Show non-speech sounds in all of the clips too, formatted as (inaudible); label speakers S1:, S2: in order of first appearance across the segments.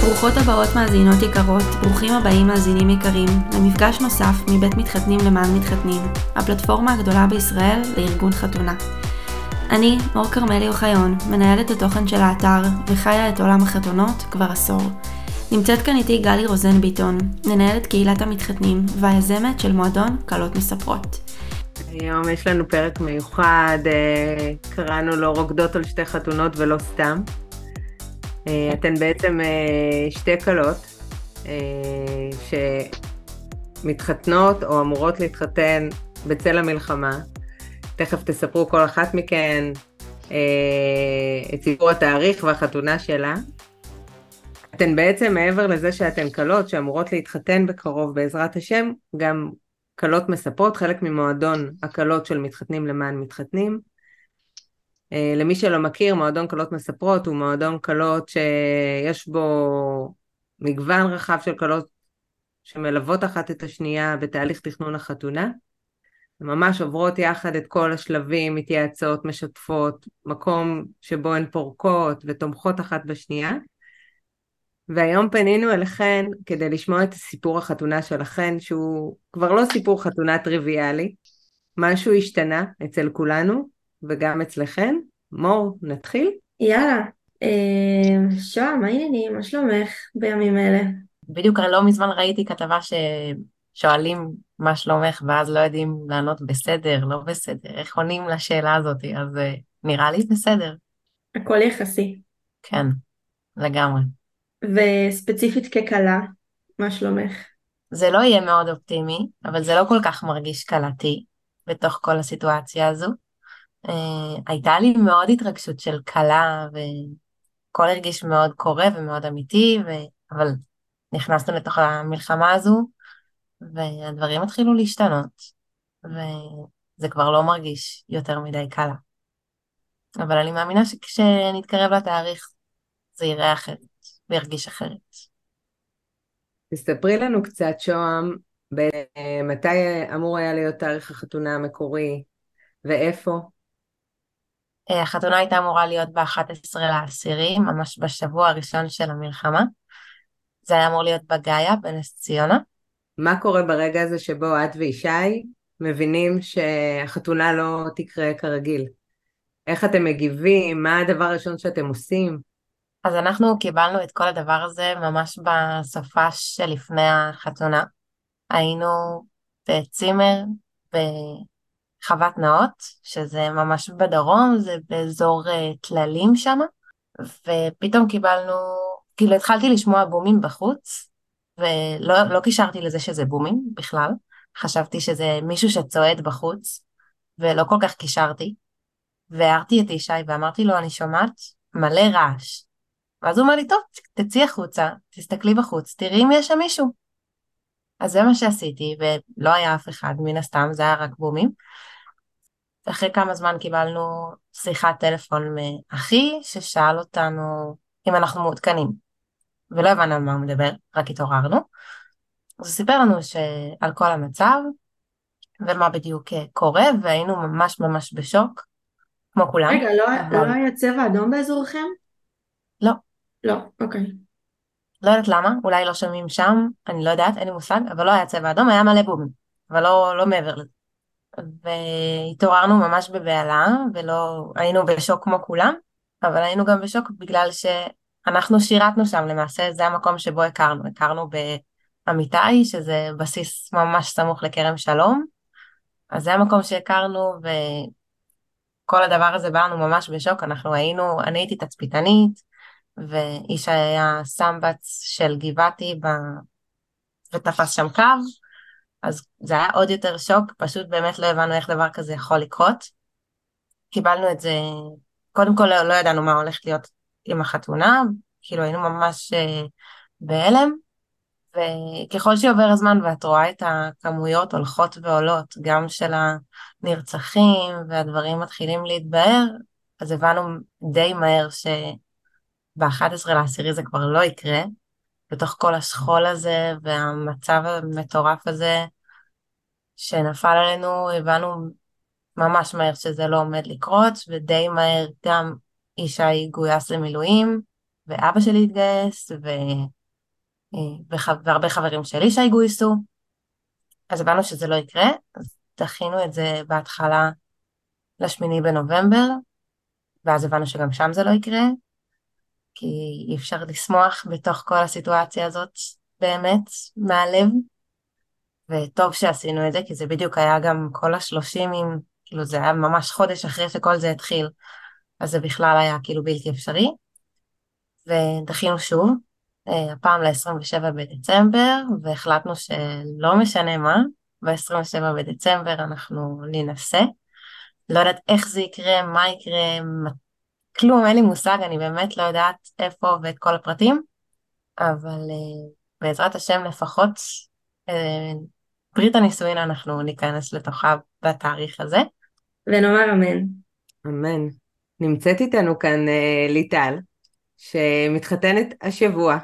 S1: ברוכות הבאות מאזינות יקרות, ברוכים הבאים מאזינים יקרים, למפגש נוסף מבית מתחתנים למען מתחתנים, הפלטפורמה הגדולה בישראל לארגון חתונה. אני, מור כרמלי אוחיון, מנהלת התוכן של האתר וחיה את עולם החתונות כבר עשור. נמצאת כאן איתי גלי רוזן ביטון, מנהלת קהילת המתחתנים והיזמת של מועדון כלות מספרות.
S2: היום יש לנו פרק מיוחד, אה, קראנו לו רוקדות על שתי חתונות ולא סתם. אה, אתן בעצם אה, שתי כלות שמתחתנות או אמורות להתחתן בצל המלחמה. תכף תספרו כל אחת מכן את סיפור התאריך והחתונה שלה. אתן בעצם מעבר לזה שאתן כלות שאמורות להתחתן בקרוב בעזרת השם, גם כלות מספרות, חלק ממועדון הכלות של מתחתנים למען מתחתנים. אה, למי שלא מכיר, מועדון כלות מספרות הוא מועדון כלות שיש בו מגוון רחב של כלות שמלוות אחת את השנייה בתהליך תכנון החתונה. ממש עוברות יחד את כל השלבים, מתייעצות, משתפות, מקום שבו הן פורקות ותומכות אחת בשנייה. והיום פנינו אליכן כדי לשמוע את סיפור החתונה שלכן, שהוא כבר לא סיפור חתונה טריוויאלי. משהו השתנה אצל כולנו וגם אצלכן. מור, נתחיל?
S1: יאללה. אה, שוהם, מה העניינים? מה שלומך בימים אלה?
S3: בדיוק לא מזמן ראיתי כתבה ששואלים מה שלומך ואז לא יודעים לענות בסדר, לא בסדר, איך עונים לשאלה הזאת, אז אה, נראה לי בסדר.
S1: הכל יחסי.
S3: כן, לגמרי.
S1: וספציפית ככלה, מה שלומך?
S3: זה לא יהיה מאוד אופטימי, אבל זה לא כל כך מרגיש כלתי בתוך כל הסיטואציה הזו. Uh, הייתה לי מאוד התרגשות של כלה, והכל הרגיש מאוד קורה ומאוד אמיתי, ו... אבל נכנסנו לתוך המלחמה הזו, והדברים התחילו להשתנות, וזה כבר לא מרגיש יותר מדי קלה. אבל אני מאמינה שכשנתקרב לתאריך זה יראה אחרת. וירגיש אחרת.
S2: תספרי לנו קצת, שוהם, מתי אמור היה להיות תאריך החתונה המקורי ואיפה?
S3: אה, החתונה הייתה אמורה להיות ב-11 לעשירי, ממש בשבוע הראשון של המלחמה. זה היה אמור להיות בגאיה, בנס ציונה.
S2: מה קורה ברגע הזה שבו את וישי מבינים שהחתונה לא תקרה כרגיל? איך אתם מגיבים? מה הדבר הראשון שאתם עושים?
S3: אז אנחנו קיבלנו את כל הדבר הזה ממש בסופה שלפני החתונה. היינו בצימר בחוות נאות, שזה ממש בדרום, זה באזור אה, טללים שם, ופתאום קיבלנו, כאילו התחלתי לשמוע בומים בחוץ, ולא לא קישרתי לזה שזה בומים בכלל, חשבתי שזה מישהו שצועד בחוץ, ולא כל כך קישרתי, והערתי את ישי ואמרתי לו, אני שומעת מלא רעש. ואז הוא אומר לי, טוב, תצאי החוצה, תסתכלי בחוץ, תראי אם יש שם מישהו. אז זה מה שעשיתי, ולא היה אף אחד, מן הסתם, זה היה רק בומים. אחרי כמה זמן קיבלנו שיחת טלפון מאחי, ששאל אותנו אם אנחנו מעודכנים. ולא הבנו על מה הוא מדבר, רק התעוררנו. אז הוא סיפר לנו על כל המצב, ומה בדיוק קורה, והיינו ממש ממש בשוק, כמו כולם.
S1: רגע, לא, אבל... לא היה צבע אדום באזורכם?
S3: לא.
S1: לא, אוקיי.
S3: לא יודעת למה, אולי לא שומעים שם, אני לא יודעת, אין לי מושג, אבל לא היה צבע אדום, היה מלא בומים, אבל לא, לא מעבר לזה. והתעוררנו ממש בבהלה, ולא היינו בשוק כמו כולם, אבל היינו גם בשוק בגלל שאנחנו שירתנו שם. למעשה, זה המקום שבו הכרנו, הכרנו באמיתי, שזה בסיס ממש סמוך לכרם שלום, אז זה המקום שהכרנו, וכל הדבר הזה בא לנו ממש בשוק, אנחנו היינו, אני הייתי תצפיתנית, ואיש היה סמבץ של גבעתי ב... ותפס שם קו, אז זה היה עוד יותר שוק, פשוט באמת לא הבנו איך דבר כזה יכול לקרות. קיבלנו את זה, קודם כל לא, ידענו מה הולך להיות עם החתונה, כאילו היינו ממש uh, בהלם, וככל שעובר הזמן ואת רואה את הכמויות הולכות ועולות, גם של הנרצחים והדברים מתחילים להתבהר, אז הבנו די מהר ש... ב-11 לעשירי זה כבר לא יקרה, בתוך כל השכול הזה והמצב המטורף הזה שנפל עלינו, הבנו ממש מהר שזה לא עומד לקרות, ודי מהר גם ישי גויס למילואים, ואבא שלי התגייס, ו... והרבה חברים שלי שהגויסו, אז הבנו שזה לא יקרה, אז דחינו את זה בהתחלה לשמיני בנובמבר, ואז הבנו שגם שם זה לא יקרה, כי אי אפשר לשמוח בתוך כל הסיטואציה הזאת באמת, מהלב, וטוב שעשינו את זה, כי זה בדיוק היה גם כל השלושים עם, כאילו זה היה ממש חודש אחרי שכל זה התחיל, אז זה בכלל היה כאילו בלתי אפשרי. ודחינו שוב, אה, הפעם ל-27 בדצמבר, והחלטנו שלא משנה מה, ב-27 בדצמבר אנחנו ננסה. לא יודעת איך זה יקרה, מה יקרה, כלום, אין לי מושג, אני באמת לא יודעת איפה ואת כל הפרטים, אבל uh, בעזרת השם לפחות uh, ברית הנישואין אנחנו ניכנס לתוכה בתאריך הזה.
S1: ונאמר אמן.
S2: אמן. נמצאת איתנו כאן uh, ליטל, שמתחתנת השבוע,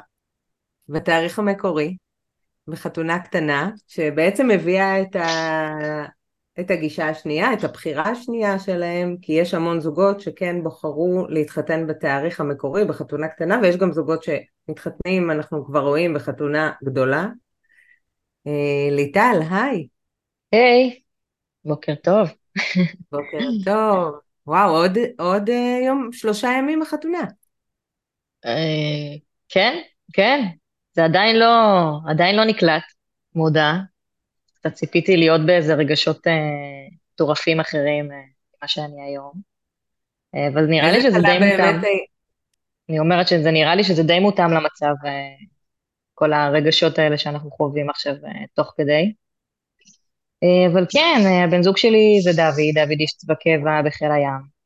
S2: בתאריך המקורי, בחתונה קטנה, שבעצם הביאה את, ה... את הגישה השנייה, את הבחירה השנייה שלהם, כי יש המון זוגות שכן בחרו להתחתן בתאריך המקורי, בחתונה קטנה, ויש גם זוגות שמתחתנים, אנחנו כבר רואים, בחתונה גדולה. אה, ליטל, היי.
S4: היי, בוקר טוב.
S2: בוקר טוב. וואו, עוד, עוד אה, יום, שלושה ימים בחתונה.
S4: אה, כן, כן, זה עדיין לא, עדיין לא נקלט, מודע. קצת ציפיתי להיות באיזה רגשות מטורפים אה, אחרים אה, ממה שאני היום. אה, אבל נראה לי שזה די מותאם. אני אומרת שזה נראה לי שזה די מותאם למצב, כל הרגשות האלה שאנחנו חווים עכשיו תוך כדי. אבל כן, הבן זוג שלי זה דוד, דוד איש צבא קבע בחיל הים.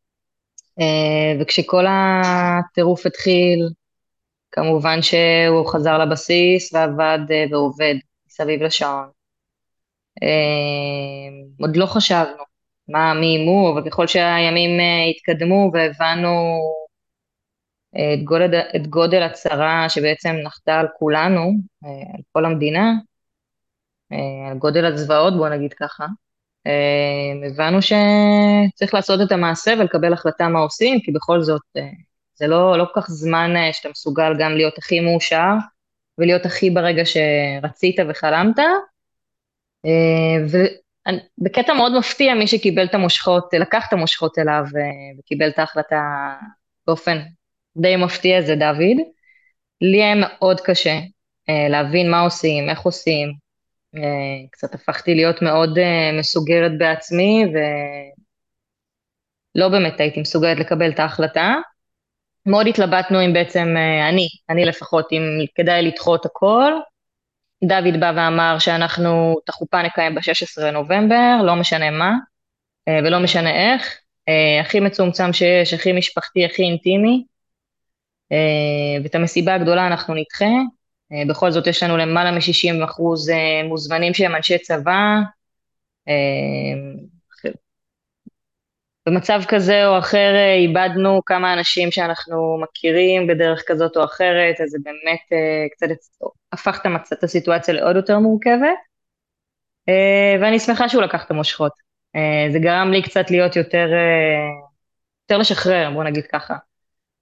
S4: וכשכל הטירוף התחיל, כמובן שהוא חזר לבסיס ועבד ועובד מסביב לשעון. אה, עוד לא חשבנו מה, מי מו, וככל שהימים אה, התקדמו והבנו את גודל, את גודל הצרה שבעצם נחתה על כולנו, על כל המדינה, על גודל הזוועות, בוא נגיד ככה, הבנו שצריך לעשות את המעשה ולקבל החלטה מה עושים, כי בכל זאת זה לא, לא כל כך זמן אה, שאתה מסוגל גם להיות הכי מאושר ולהיות הכי ברגע שרצית וחלמת. אה, ובקטע מאוד מפתיע, מי שקיבל את המושכות, לקח את המושכות אליו אה, וקיבל את ההחלטה באופן די מפתיע זה דוד. לי היה מאוד קשה להבין מה עושים, איך עושים. קצת הפכתי להיות מאוד מסוגרת בעצמי ולא באמת הייתי מסוגלת לקבל את ההחלטה. מאוד התלבטנו אם בעצם, אה, אני, אני לפחות, אם כדאי לדחות הכל. דוד בא ואמר שאנחנו את החופה נקיים ב-16 לנובמבר, לא משנה מה, אה, ולא משנה איך. אה, הכי מצומצם שיש, הכי משפחתי, הכי אינטימי. ואת המסיבה הגדולה אנחנו נדחה. בכל זאת יש לנו למעלה מ-60 אחוז מוזמנים שהם אנשי צבא, במצב כזה או אחר אה, איבדנו כמה אנשים שאנחנו מכירים בדרך כזאת או אחרת, אז זה באמת uh, קצת הפך את, הסיטואציה לעוד יותר מורכבת, uh, ואני שמחה שהוא לקח את המושכות. זה גרם לי קצת להיות יותר, יותר לשחרר, בוא נגיד ככה.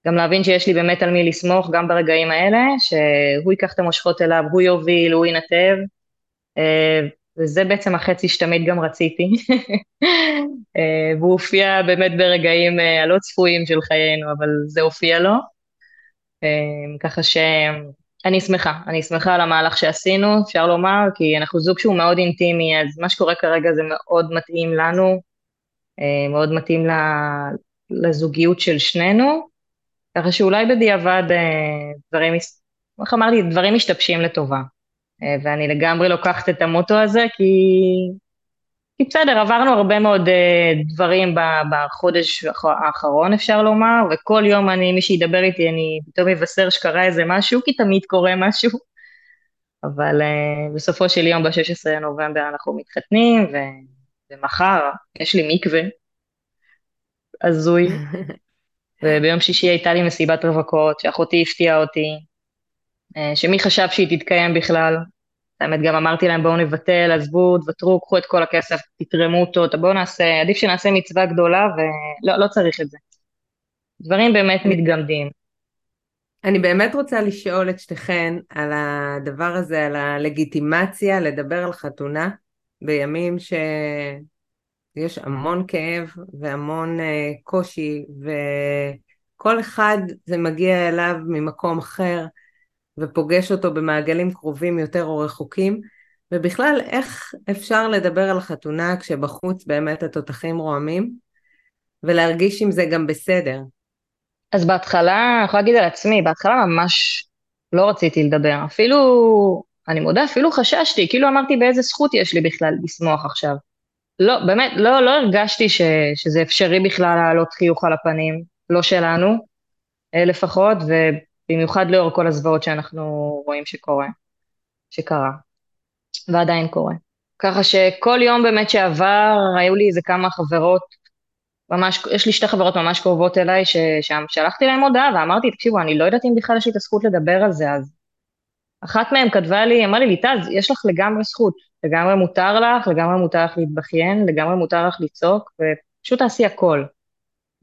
S4: גם להבין שיש לי באמת על מי לסמוך גם ברגעים האלה, שהוא ייקח את המושכות אליו, הוא יוביל, הוא ינתב, וזה בעצם החצי שתמיד גם רציתי. אה, והוא הופיע באמת ברגעים אה, הלא צפויים של חיינו, אבל זה הופיע לו. אה, ככה שאני שמחה, אני שמחה על המהלך שעשינו, אפשר לומר, כי אנחנו זוג שהוא מאוד אינטימי, אז מה שקורה כרגע זה מאוד מתאים לנו, מאוד מתאים לזוגיות של שנינו, ככה שאולי בדיעבד דברים, איך אמרתי, דברים משתבשים לטובה. אה, ואני לגמרי לוקחת את המוטו הזה, כי, כי בסדר, עברנו הרבה מאוד אה, דברים בחודש האחרון, אפשר לומר, וכל יום אני, מי שידבר איתי, אני פתאום אבשר שקרה איזה משהו, כי תמיד קורה משהו. אבל uh, בסופו של יום, ב-16 לנובמבר אנחנו מתחתנים, ו... ומחר יש לי מקווה, הזוי. (laughs) וביום שישי הייתה לי מסיבת רווקות, שאחותי הפתיעה אותי, אה, שמי חשב שהיא תתקיים בכלל. האמת, גם אמרתי להם, בואו נבטל, עזבו, תוותרו, קחו את כל הכסף, תתרמו אותו, בואו נעשה, עדיף שנעשה מצווה גדולה, ולא לא צריך את זה. דברים באמת מתגמדים.
S2: אני באמת רוצה לשאול את שתיכן על הדבר הזה, על הלגיטימציה לדבר על חתונה בימים שיש המון כאב והמון אה, קושי וכל אחד זה מגיע אליו ממקום אחר ופוגש אותו במעגלים קרובים יותר או רחוקים ובכלל איך אפשר לדבר על חתונה כשבחוץ באמת התותחים רועמים ולהרגיש עם זה גם בסדר.
S4: אז בהתחלה, אני יכולה להגיד על עצמי, בהתחלה ממש לא רציתי לדבר. אפילו, אני מודה, אפילו חששתי, כאילו אמרתי באיזה זכות יש לי בכלל לשמוח עכשיו. לא, באמת, לא, לא הרגשתי ש, שזה אפשרי בכלל להעלות חיוך על הפנים, לא שלנו, אה, לפחות, ובמיוחד לאור כל הזוועות שאנחנו רואים שקורה, שקרה, ועדיין קורה. ככה שכל יום באמת שעבר, היו לי איזה כמה חברות ממש, יש לי שתי חברות ממש קרובות אליי, ששם שלחתי להם הודעה ואמרתי, תקשיבו, אני לא יודעת אם בכלל יש לי את הזכות לדבר על זה, אז אחת מהן כתבה לי, אמרה לי, ליטז, יש לך לגמרי זכות, לגמרי מותר לך, לגמרי מותר לך להתבכיין, לגמרי מותר לך לצעוק, ופשוט תעשי הכל.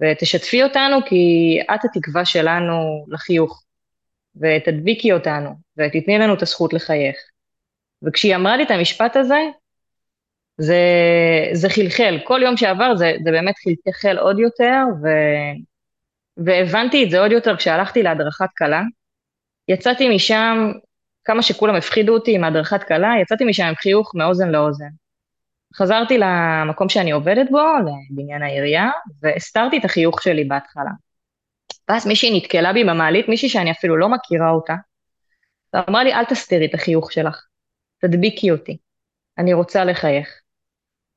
S4: ותשתפי אותנו, כי את התקווה שלנו לחיוך, ותדביקי אותנו, ותתני לנו את הזכות לחייך. וכשהיא אמרה לי את המשפט הזה, זה, זה חלחל, כל יום שעבר זה, זה באמת חלחל עוד יותר, ו, והבנתי את זה עוד יותר כשהלכתי להדרכת כלה. יצאתי משם, כמה שכולם הפחידו אותי עם הדרכת כלה, יצאתי משם עם חיוך מאוזן לאוזן. חזרתי למקום שאני עובדת בו, לבניין העירייה, והסתרתי את החיוך שלי בהתחלה. ואז מישהי נתקלה בי במעלית, מישהי שאני אפילו לא מכירה אותה, ואמרה לי, אל תסתירי את החיוך שלך, תדביקי אותי, אני רוצה לחייך.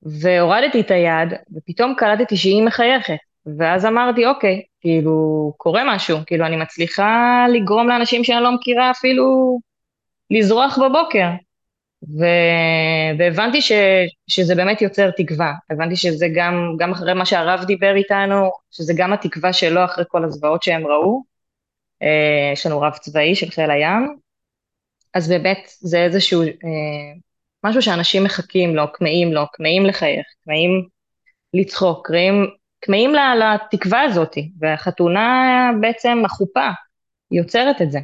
S4: והורדתי את היד, ופתאום קלטתי שהיא מחייכת. ואז אמרתי, אוקיי, כאילו, קורה משהו, כאילו, אני מצליחה לגרום לאנשים שאני לא מכירה אפילו לזרוח בבוקר. ו... והבנתי ש... שזה באמת יוצר תקווה. הבנתי שזה גם, גם אחרי מה שהרב דיבר איתנו, שזה גם התקווה שלו אחרי כל הזוועות שהם ראו. אה, יש לנו רב צבאי של חיל הים, אז באמת זה איזשהו אה, משהו שאנשים מחכים לו, כמהים לו, כמהים לחייך, כמהים לצחוק, כמהים לתקווה הזאת, והחתונה בעצם, החופה, יוצרת את זה.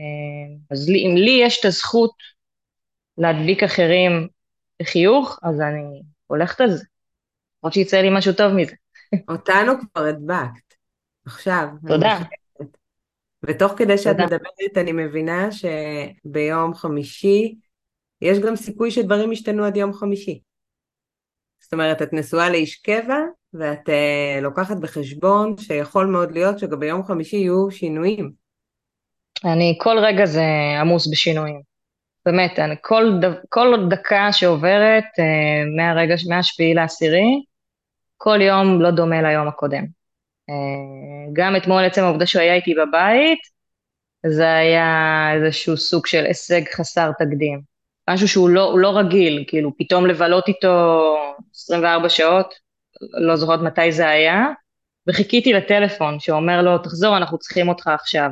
S4: אה, אז לי, אם לי יש את הזכות להדביק אחרים בחיוך, אז אני הולכת על זה. למרות שיצא לי משהו טוב מזה.
S2: אותנו כבר הדבקת, עכשיו.
S4: תודה.
S2: ותוך כדי שאת מדברת, אני מבינה שביום חמישי יש גם סיכוי שדברים ישתנו עד יום חמישי. זאת אומרת, את נשואה לאיש קבע, ואת uh, לוקחת בחשבון שיכול מאוד להיות שגם ביום חמישי יהיו שינויים.
S4: אני, כל רגע זה עמוס בשינויים. באמת, אני, כל, כל דקה שעוברת uh, מהרגע, מהשביעי לעשירי, כל יום לא דומה ליום הקודם. Uh, גם אתמול עצם העובדה שהוא היה איתי בבית, זה היה איזשהו סוג של הישג חסר תקדים. משהו שהוא לא, לא רגיל, כאילו פתאום לבלות איתו 24 שעות, לא זוכרת מתי זה היה, וחיכיתי לטלפון שאומר לו, תחזור, אנחנו צריכים אותך עכשיו.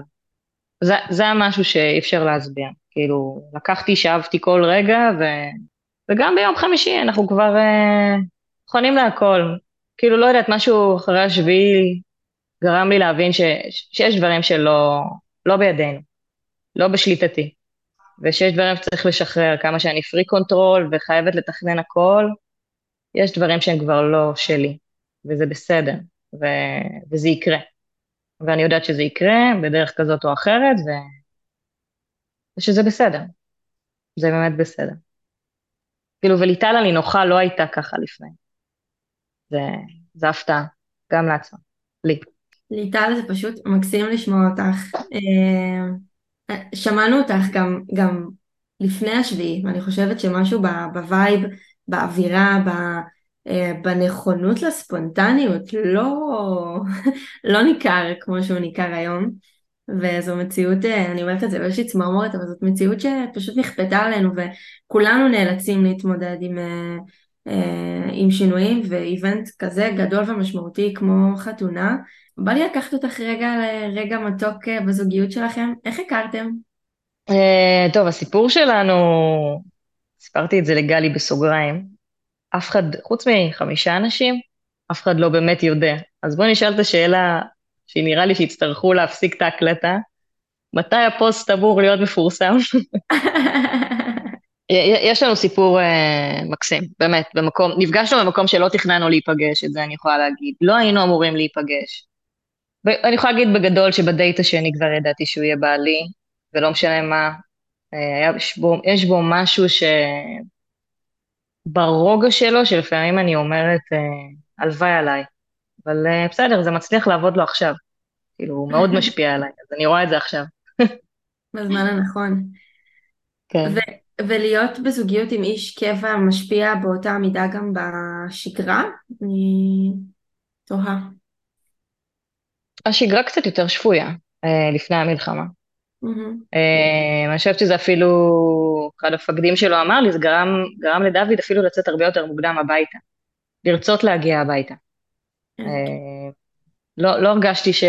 S4: זה, זה משהו שאי אפשר להסביר, כאילו, לקחתי, שאבתי כל רגע, ו, וגם ביום חמישי אנחנו כבר אה, מוכנים להכל. כאילו, לא יודעת, משהו אחרי השביעי גרם לי להבין ש, שיש דברים שלא לא בידינו, לא בשליטתי. ושיש דברים שצריך לשחרר, כמה שאני freak control וחייבת לתכנן הכל, יש דברים שהם כבר לא שלי, וזה בסדר, ו... וזה יקרה. ואני יודעת שזה יקרה בדרך כזאת או אחרת, ו... ושזה בסדר. זה באמת בסדר. כאילו, וליטל הנינוחה לא הייתה ככה לפני. זה, זה הפתעה, גם לעצמה, לי.
S1: ליטל זה פשוט מקסים לשמוע אותך. אה, שמענו אותך גם, גם לפני השביעי, ואני חושבת שמשהו ב vibe, באווירה, אה, בנכונות לספונטניות לא, (laughs) לא ניכר כמו שהוא ניכר היום. וזו מציאות, אה, אני אומרת את זה לי צמרמורת, אבל זאת מציאות שפשוט נכפתה עלינו וכולנו נאלצים להתמודד עם, אה, עם שינויים ואיבנט כזה גדול ומשמעותי כמו חתונה בא לי לקחת אותך רגע לרגע מתוק אה, בזוגיות שלכם, איך הכרתם?
S4: טוב, הסיפור שלנו, סיפרתי את זה לגלי בסוגריים, אף אחד, חוץ מחמישה אנשים, אף אחד לא באמת יודע. אז בואו נשאל את השאלה שנראה לי שיצטרכו להפסיק את ההקלטה, מתי הפוסט אמור להיות מפורסם? (laughs) יש לנו סיפור uh, מקסים, באמת, במקום, נפגשנו במקום שלא תכננו להיפגש, את זה אני יכולה להגיד. לא היינו אמורים להיפגש. אני יכולה להגיד בגדול שבדייט השני כבר ידעתי שהוא יהיה בעלי, ולא משנה מה, uh, יש בו, יש בו משהו ש... ברוגע שלו, שלפעמים אני אומרת, uh, הלוואי עליי. אבל uh, בסדר, זה מצליח לעבוד לו עכשיו. כאילו, הוא מאוד (laughs) משפיע עליי, אז אני רואה את זה עכשיו. (laughs)
S1: בזמן הנכון.
S4: כן.
S1: ו- ולהיות בזוגיות עם איש קבע משפיע באותה מידה גם בשגרה? אני תוהה.
S4: השגרה קצת יותר שפויה אה, לפני המלחמה. אה, אני חושבת שזה אפילו, אחד המפקדים שלו אמר לי, זה גרם, גרם לדוד אפילו לצאת הרבה יותר מוקדם הביתה. לרצות להגיע הביתה. אה, לא, לא הרגשתי ש...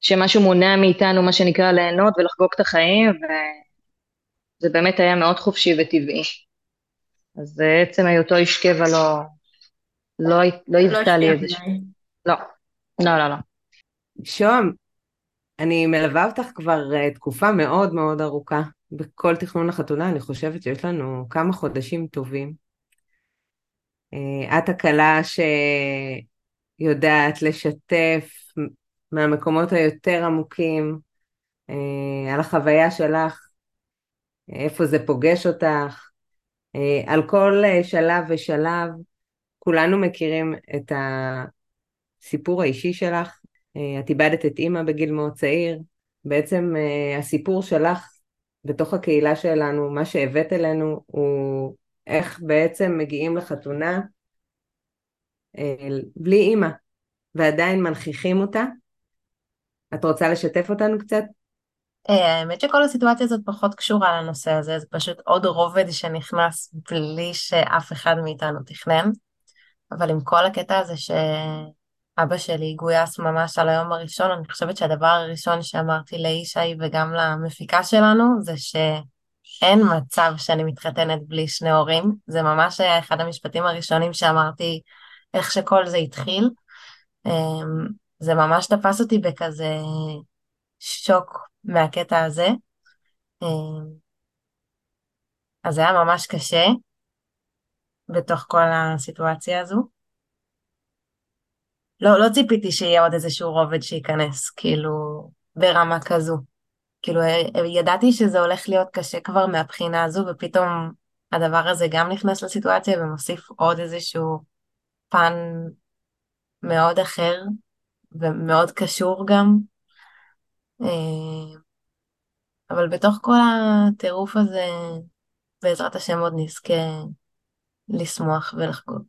S4: שמשהו מונע מאיתנו, מה שנקרא, ליהנות ולחגוג את החיים, וזה באמת היה מאוד חופשי וטבעי. אז עצם היותו איש קבע לא, לא, לא
S1: לא
S4: היוותה לי איזה... לא, לא, לא, לא.
S2: שוהם, אני מלווה אותך כבר אה, תקופה מאוד מאוד ארוכה בכל תכנון החתונה, אני חושבת שיש לנו כמה חודשים טובים. אה, את הכלה שיודעת לשתף מהמקומות היותר עמוקים אה, על החוויה שלך, איפה זה פוגש אותך, אה, על כל שלב ושלב. כולנו מכירים את הסיפור האישי שלך. את איבדת את אימא בגיל מאוד צעיר. בעצם הסיפור שלך בתוך הקהילה שלנו, מה שהבאת אלינו הוא איך בעצם מגיעים לחתונה אה, בלי אימא, ועדיין מנכיחים אותה. את רוצה לשתף אותנו קצת?
S3: אה, האמת שכל הסיטואציה הזאת פחות קשורה לנושא הזה, זה פשוט עוד רובד שנכנס בלי שאף אחד מאיתנו תכנן. אבל עם כל הקטע הזה שאבא שלי גויס ממש על היום הראשון, אני חושבת שהדבר הראשון שאמרתי לישי וגם למפיקה שלנו זה שאין מצב שאני מתחתנת בלי שני הורים. זה ממש היה אחד המשפטים הראשונים שאמרתי איך שכל זה התחיל. אמ, זה ממש תפס אותי בכזה שוק מהקטע הזה. אמ, אז זה היה ממש קשה בתוך כל הסיטואציה הזו. לא, לא ציפיתי שיהיה עוד איזשהו רובד שייכנס, כאילו, ברמה כזו. כאילו, ידעתי שזה הולך להיות קשה כבר מהבחינה הזו, ופתאום הדבר הזה גם נכנס לסיטואציה ומוסיף עוד איזשהו פן מאוד אחר ומאוד קשור גם. אה, אבל בתוך כל הטירוף הזה, בעזרת השם עוד נזכה לשמוח ולחגוג.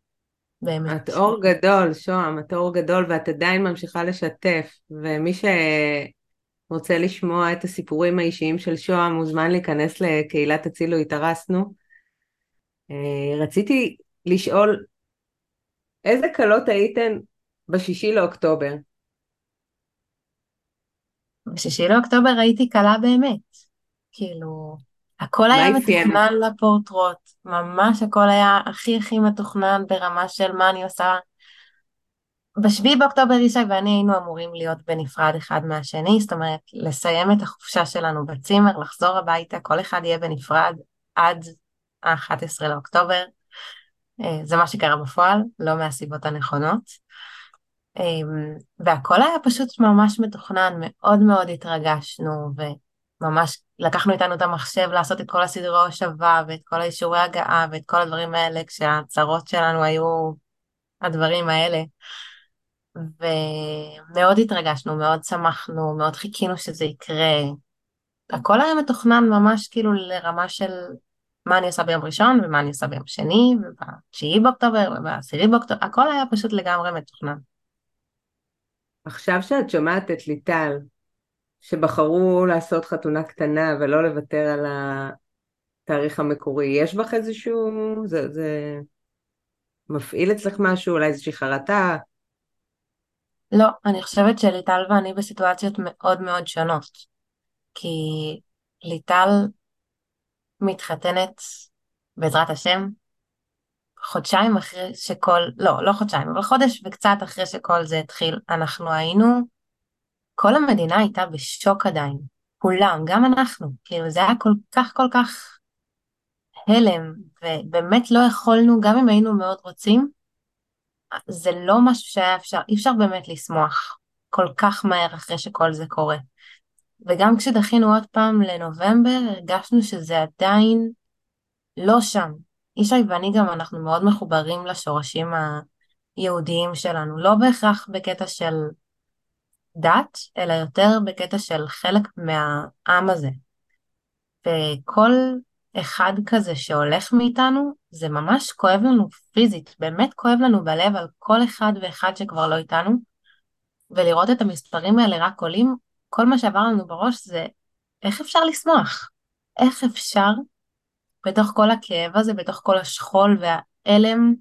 S3: באמת.
S2: את אור גדול, שוהם, את אור גדול, ואת עדיין ממשיכה לשתף, ומי שרוצה לשמוע את הסיפורים האישיים של שוהם, מוזמן להיכנס לקהילת הצילו התארסנו. אה, רציתי לשאול, איזה כלות הייתן בשישי לאוקטובר?
S3: בשישי לאוקטובר הייתי קלה באמת. כאילו, הכל היה? מתוכנן לפורטרוט, ממש הכל היה הכי הכי מתוכנן ברמה של מה אני עושה. בשביעי באוקטובר ישי ואני היינו אמורים להיות בנפרד אחד מהשני, זאת אומרת, לסיים את החופשה שלנו בצימר, לחזור הביתה, כל אחד יהיה בנפרד עד ה-11 לאוקטובר. אה, זה מה שקרה בפועל, לא מהסיבות הנכונות. אמ, והכל היה פשוט ממש מתוכנן, מאוד מאוד התרגשנו, וממש לקחנו איתנו את המחשב לעשות את כל הסידורי הושבה, ואת כל האישורי הגעה, ואת כל הדברים האלה, כשהצרות שלנו היו הדברים האלה. ומאוד התרגשנו, מאוד שמחנו, מאוד חיכינו שזה יקרה. הכל היה מתוכנן ממש כאילו לרמה של מה אני עושה ביום ראשון, ומה אני עושה ביום שני, ובתשיעי באוקטובר, ובעשירי באוקטובר, הכל היה פשוט לגמרי מתוכנן.
S2: עכשיו שאת שומעת את ליטל, שבחרו לעשות חתונה קטנה ולא לוותר על התאריך המקורי, יש בך איזשהו... זה, זה מפעיל אצלך משהו, אולי איזושהי חרטה?
S3: לא, אני חושבת שליטל ואני בסיטואציות מאוד מאוד שונות. כי ליטל מתחתנת, בעזרת השם, חודשיים אחרי שכל, לא, לא חודשיים, אבל חודש וקצת אחרי שכל זה התחיל, אנחנו היינו כל המדינה הייתה בשוק עדיין, כולם, גם אנחנו, כאילו זה היה כל כך כל כך הלם, ובאמת לא יכולנו, גם אם היינו מאוד רוצים, זה לא משהו שהיה אפשר, אי אפשר באמת לשמוח כל כך מהר אחרי שכל זה קורה. וגם כשדחינו עוד פעם לנובמבר, הרגשנו שזה עדיין לא שם. ישי ואני גם, אנחנו מאוד מחוברים לשורשים היהודיים שלנו, לא בהכרח בקטע של דת, אלא יותר בקטע של חלק מהעם הזה. וכל אחד כזה שהולך מאיתנו, זה ממש כואב לנו פיזית, באמת כואב לנו בלב על כל אחד ואחד שכבר לא איתנו, ולראות את המספרים האלה רק עולים, כל מה שעבר לנו בראש זה איך אפשר לשמוח? איך אפשר בתוך כל הכאב הזה, בתוך כל השכול וההלם,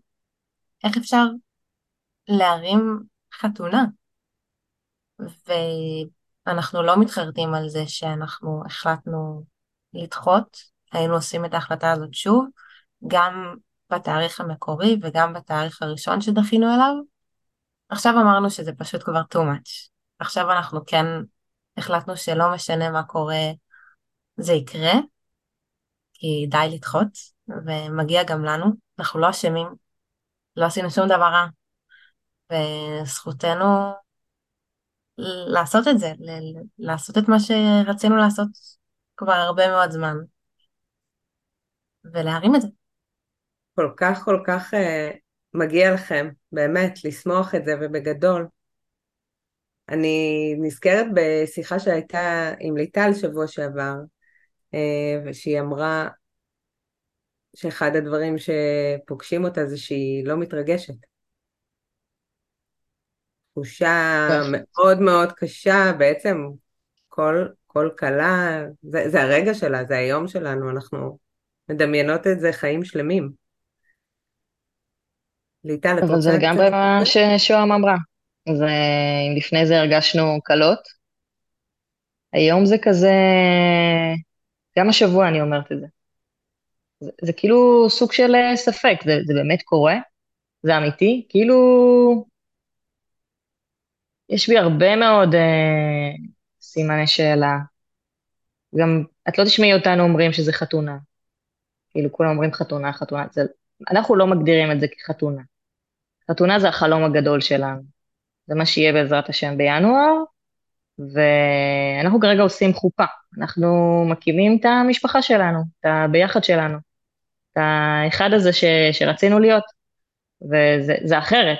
S3: איך אפשר להרים חתונה? ואנחנו לא מתחרטים על זה שאנחנו החלטנו לדחות, היינו עושים את ההחלטה הזאת שוב, גם בתאריך המקורי וגם בתאריך הראשון שדחינו אליו. עכשיו אמרנו שזה פשוט כבר too much. עכשיו אנחנו כן החלטנו שלא משנה מה קורה, זה יקרה, כי די לדחות, ומגיע גם לנו, אנחנו לא אשמים, לא עשינו שום דבר רע, וזכותנו לעשות את זה, לעשות את מה שרצינו לעשות כבר הרבה מאוד זמן, ולהרים את זה.
S2: כל כך כל כך uh, מגיע לכם, באמת, לשמוח את זה ובגדול. אני נזכרת בשיחה שהייתה עם ליטל שבוע שעבר, uh, ושהיא אמרה שאחד הדברים שפוגשים אותה זה שהיא לא מתרגשת. תחושה מאוד מאוד קשה, בעצם כל, כל כלה, זה, זה הרגע שלה, זה היום שלנו, אנחנו מדמיינות את זה חיים שלמים. ליטל, את רוצה...
S4: אבל זה לגמרי מה ששוהם אמרה. אז אם לפני זה הרגשנו קלות, היום זה כזה, גם השבוע אני אומרת את זה. זה, זה כאילו סוג של ספק, זה, זה באמת קורה, זה אמיתי, כאילו יש בי הרבה מאוד אה, סימני שאלה. גם, את לא תשמעי אותנו אומרים שזה חתונה. כאילו, כולם אומרים חתונה, חתונה. זה, אנחנו לא מגדירים את זה כחתונה. חתונה זה החלום הגדול שלנו. זה מה שיהיה בעזרת השם בינואר, ואנחנו כרגע עושים חופה. אנחנו מקימים את המשפחה שלנו, את הביחד שלנו, את האחד הזה ש, שרצינו להיות, וזה אחרת.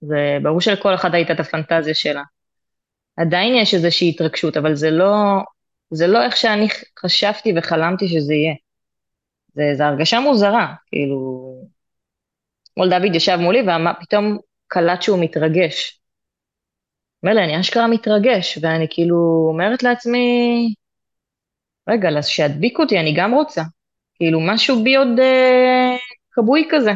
S4: זה ברור שלכל אחד הייתה את הפנטזיה שלה. עדיין יש איזושהי התרגשות, אבל זה לא, זה לא איך שאני חשבתי וחלמתי שזה יהיה. זה, זה הרגשה מוזרה, כאילו... אתמול דוד ישב מולי ופתאום קלט שהוא מתרגש. אומר לי, אני אשכרה מתרגש, ואני כאילו אומרת לעצמי, רגע, אז שידביק אותי, אני גם רוצה. כאילו, משהו בי עוד אה, כבוי כזה.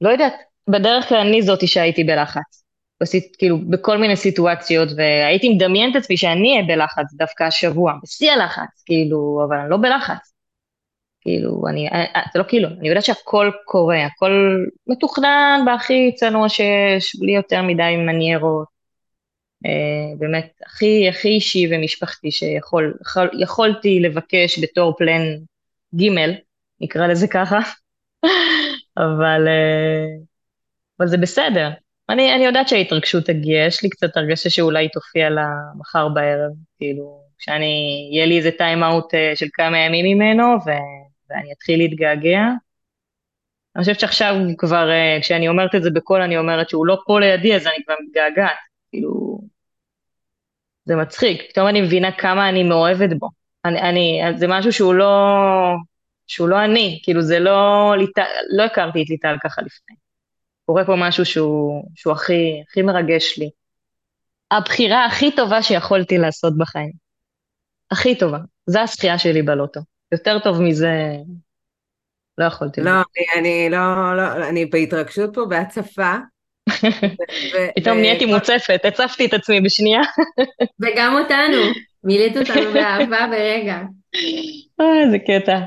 S4: לא יודעת, בדרך כלל אני זאתי שהייתי בלחץ. בסית, כאילו, בכל מיני סיטואציות, והייתי מדמיין את עצמי שאני אהיה בלחץ דווקא השבוע, בשיא הלחץ, כאילו, אבל אני לא בלחץ. כאילו, אני, אה, אה, זה לא כאילו, אני יודעת שהכל קורה, הכל מתוכנן בהכי צנוע שיש, בלי יותר מדי מניירות. אה, באמת, הכי, הכי אישי ומשפחתי שיכול, יכול, יכולתי לבקש בתור פלן ג', נקרא לזה ככה, (laughs) אבל... אה, אבל זה בסדר. אני, אני יודעת שההתרגשות תגיע, יש לי קצת הרגשה שאולי תופיע לה מחר בערב, כאילו, שאני, יהיה לי איזה טיים אאוט של כמה ימים ממנו, ו, ואני אתחיל להתגעגע. אני חושבת שעכשיו כבר, אה, כשאני אומרת את זה בקול, אני אומרת שהוא לא פה לידי, אז אני כבר מתגעגעת, כאילו, זה מצחיק, פתאום אני מבינה כמה אני מאוהבת בו. אני, אני, זה משהו שהוא לא, שהוא לא אני, כאילו זה לא, לא הכרתי את ליטל ככה לפני. קורה פה משהו שהוא, שהוא הכי, הכי מרגש לי. הבחירה הכי טובה שיכולתי לעשות בחיים. הכי טובה. זו הזכייה שלי בלוטו. יותר טוב מזה לא יכולתי.
S2: לא, אני, אני לא, לא, אני בהתרגשות פה, בהצפה. (laughs)
S4: פתאום נהייתי מוצפת, הצפתי את עצמי בשנייה. (laughs)
S1: וגם אותנו, מילאת אותנו (laughs) באהבה ברגע.
S4: אה, איזה קטע.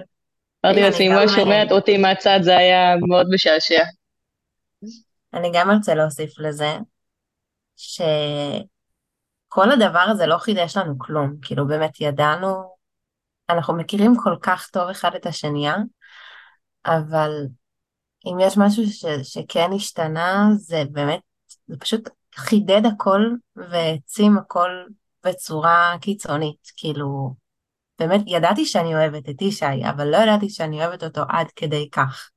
S4: אמרתי לעצמי, אם הוא שומעת אותי מהצד, זה היה מאוד משעשע.
S3: אני גם ארצה להוסיף לזה, שכל כל הדבר הזה לא חידש לנו כלום, כאילו באמת ידענו, אנחנו מכירים כל כך טוב אחד את השנייה, אבל אם יש משהו ש, שכן השתנה, זה באמת, זה פשוט חידד הכל והעצים הכל בצורה קיצונית, כאילו, באמת ידעתי שאני אוהבת את ישי, אבל לא ידעתי שאני אוהבת אותו עד כדי כך.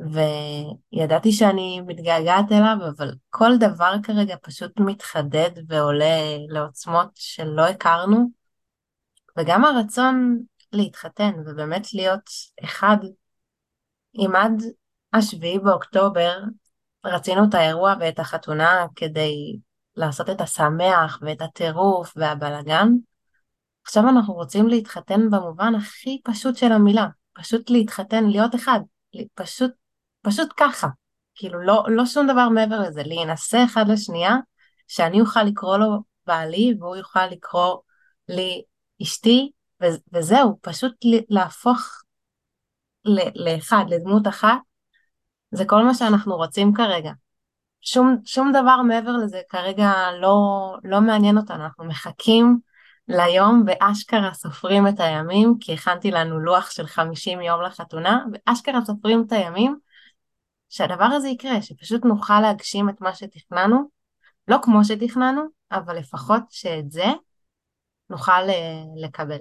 S3: וידעתי שאני מתגעגעת אליו, אבל כל דבר כרגע פשוט מתחדד ועולה לעוצמות שלא הכרנו, וגם הרצון להתחתן ובאמת להיות אחד, אם עד השביעי באוקטובר רצינו את האירוע ואת החתונה כדי לעשות את השמח ואת הטירוף והבלגן, עכשיו אנחנו רוצים להתחתן במובן הכי פשוט של המילה, פשוט להתחתן, להיות אחד, פשוט פשוט ככה, כאילו לא, לא שום דבר מעבר לזה, להינשא אחד לשנייה, שאני אוכל לקרוא לו בעלי והוא יוכל לקרוא לי אשתי, ו- וזהו, פשוט להפוך ל- לאחד, לדמות אחת, זה כל מה שאנחנו רוצים כרגע. שום, שום דבר מעבר לזה כרגע לא, לא מעניין אותנו, אנחנו מחכים ליום ואשכרה סופרים את הימים, כי הכנתי לנו לוח של 50 יום לחתונה, ואשכרה סופרים את הימים, שהדבר הזה יקרה, שפשוט נוכל להגשים את מה שתכננו, לא כמו שתכננו, אבל לפחות שאת זה נוכל אה, לקבל.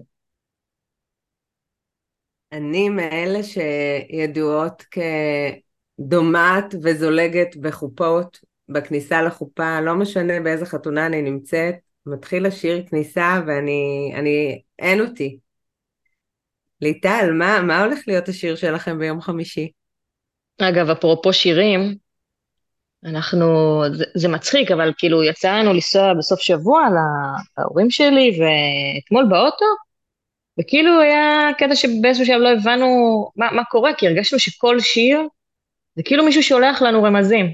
S2: אני מאלה שידועות כדומעת וזולגת בחופות, בכניסה לחופה, לא משנה באיזה חתונה אני נמצאת, מתחיל השיר כניסה ואני, אני, אין אותי. ליטל, מה, מה הולך להיות השיר שלכם ביום חמישי?
S4: אגב, אפרופו שירים, אנחנו, זה, זה מצחיק, אבל כאילו יצא לנו לנסוע בסוף שבוע להורים שלי, ואתמול באוטו, וכאילו היה קטע שבאיזשהו שלב לא הבנו מה, מה קורה, כי הרגשנו שכל שיר זה כאילו מישהו שולח לנו רמזים.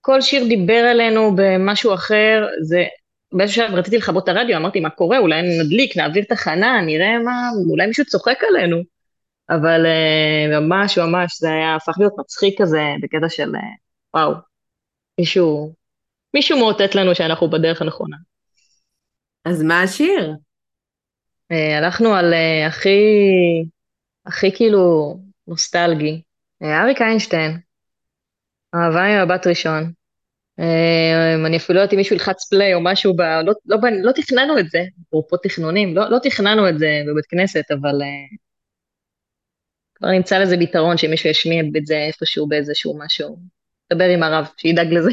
S4: כל שיר דיבר אלינו במשהו אחר, זה... באיזשהו שלב רציתי לכבות את הרדיו, אמרתי, מה קורה? אולי נדליק, נעביר תחנה, נראה מה, אולי מישהו צוחק עלינו. אבל uh, ממש ממש זה היה הפך להיות מצחיק כזה בקטע של uh, וואו, מישהו, מישהו מאותת לנו שאנחנו בדרך הנכונה.
S2: אז מה השיר?
S4: Uh, הלכנו על uh, הכי, הכי כאילו נוסטלגי, uh, אריק איינשטיין, אהבה ממבט ראשון. Uh, אני אפילו לא יודעת אם מישהו ילחץ פליי או משהו, ב... לא, לא, לא, לא תכננו את זה, אפרופו תכנונים, לא, לא תכננו את זה בבית כנסת, אבל uh, כבר נמצא לזה פתרון שמישהו ישמיע את זה איפשהו באיזשהו משהו. דבר עם הרב, שידאג לזה.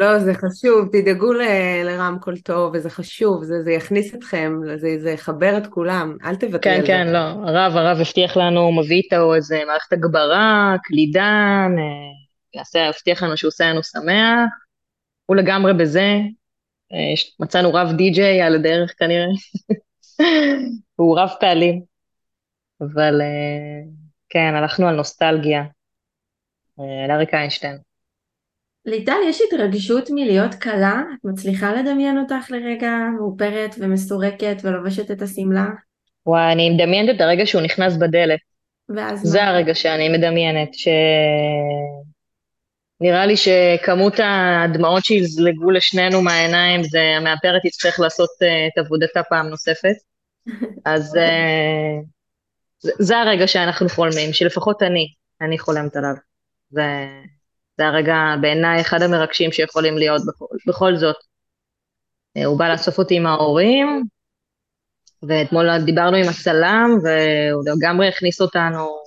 S2: לא, זה חשוב, תדאגו ל- לרמקול טוב, וזה חשוב, זה, זה יכניס אתכם, זה, זה יחבר את כולם, אל תוותרי
S4: כן,
S2: על
S4: כן,
S2: זה.
S4: לא, הרב, הרב הבטיח לנו, הוא מביא איתו איזה מערכת הגברה, קלידן, אה, יעשה, הבטיח לנו שהוא עושה לנו שמח, הוא לגמרי בזה, אה, מצאנו רב די-ג'יי על הדרך כנראה, (laughs) הוא רב פעלים, אבל אה, כן, הלכנו על נוסטלגיה, על אריק איינשטיין.
S1: ליטל, יש התרגשות מלהיות כלה? את מצליחה לדמיין אותך לרגע מאופרת ומסורקת ולובשת את השמלה?
S4: וואי, אני מדמיינת את הרגע שהוא נכנס בדלת.
S1: ואז
S4: זה
S1: מה?
S4: הרגע שאני מדמיינת, ש... נראה לי שכמות הדמעות שיזלגו לשנינו מהעיניים, זה המאפרת תצטרך לעשות uh, את עבודתה פעם נוספת. אז uh, זה, זה הרגע שאנחנו חולמים, שלפחות אני, אני חולמת עליו. זה, זה הרגע בעיניי אחד המרגשים שיכולים להיות בכל, בכל זאת. Uh, הוא בא לאסוף אותי עם ההורים, ואתמול דיברנו עם הצלם, והוא לגמרי הכניס אותנו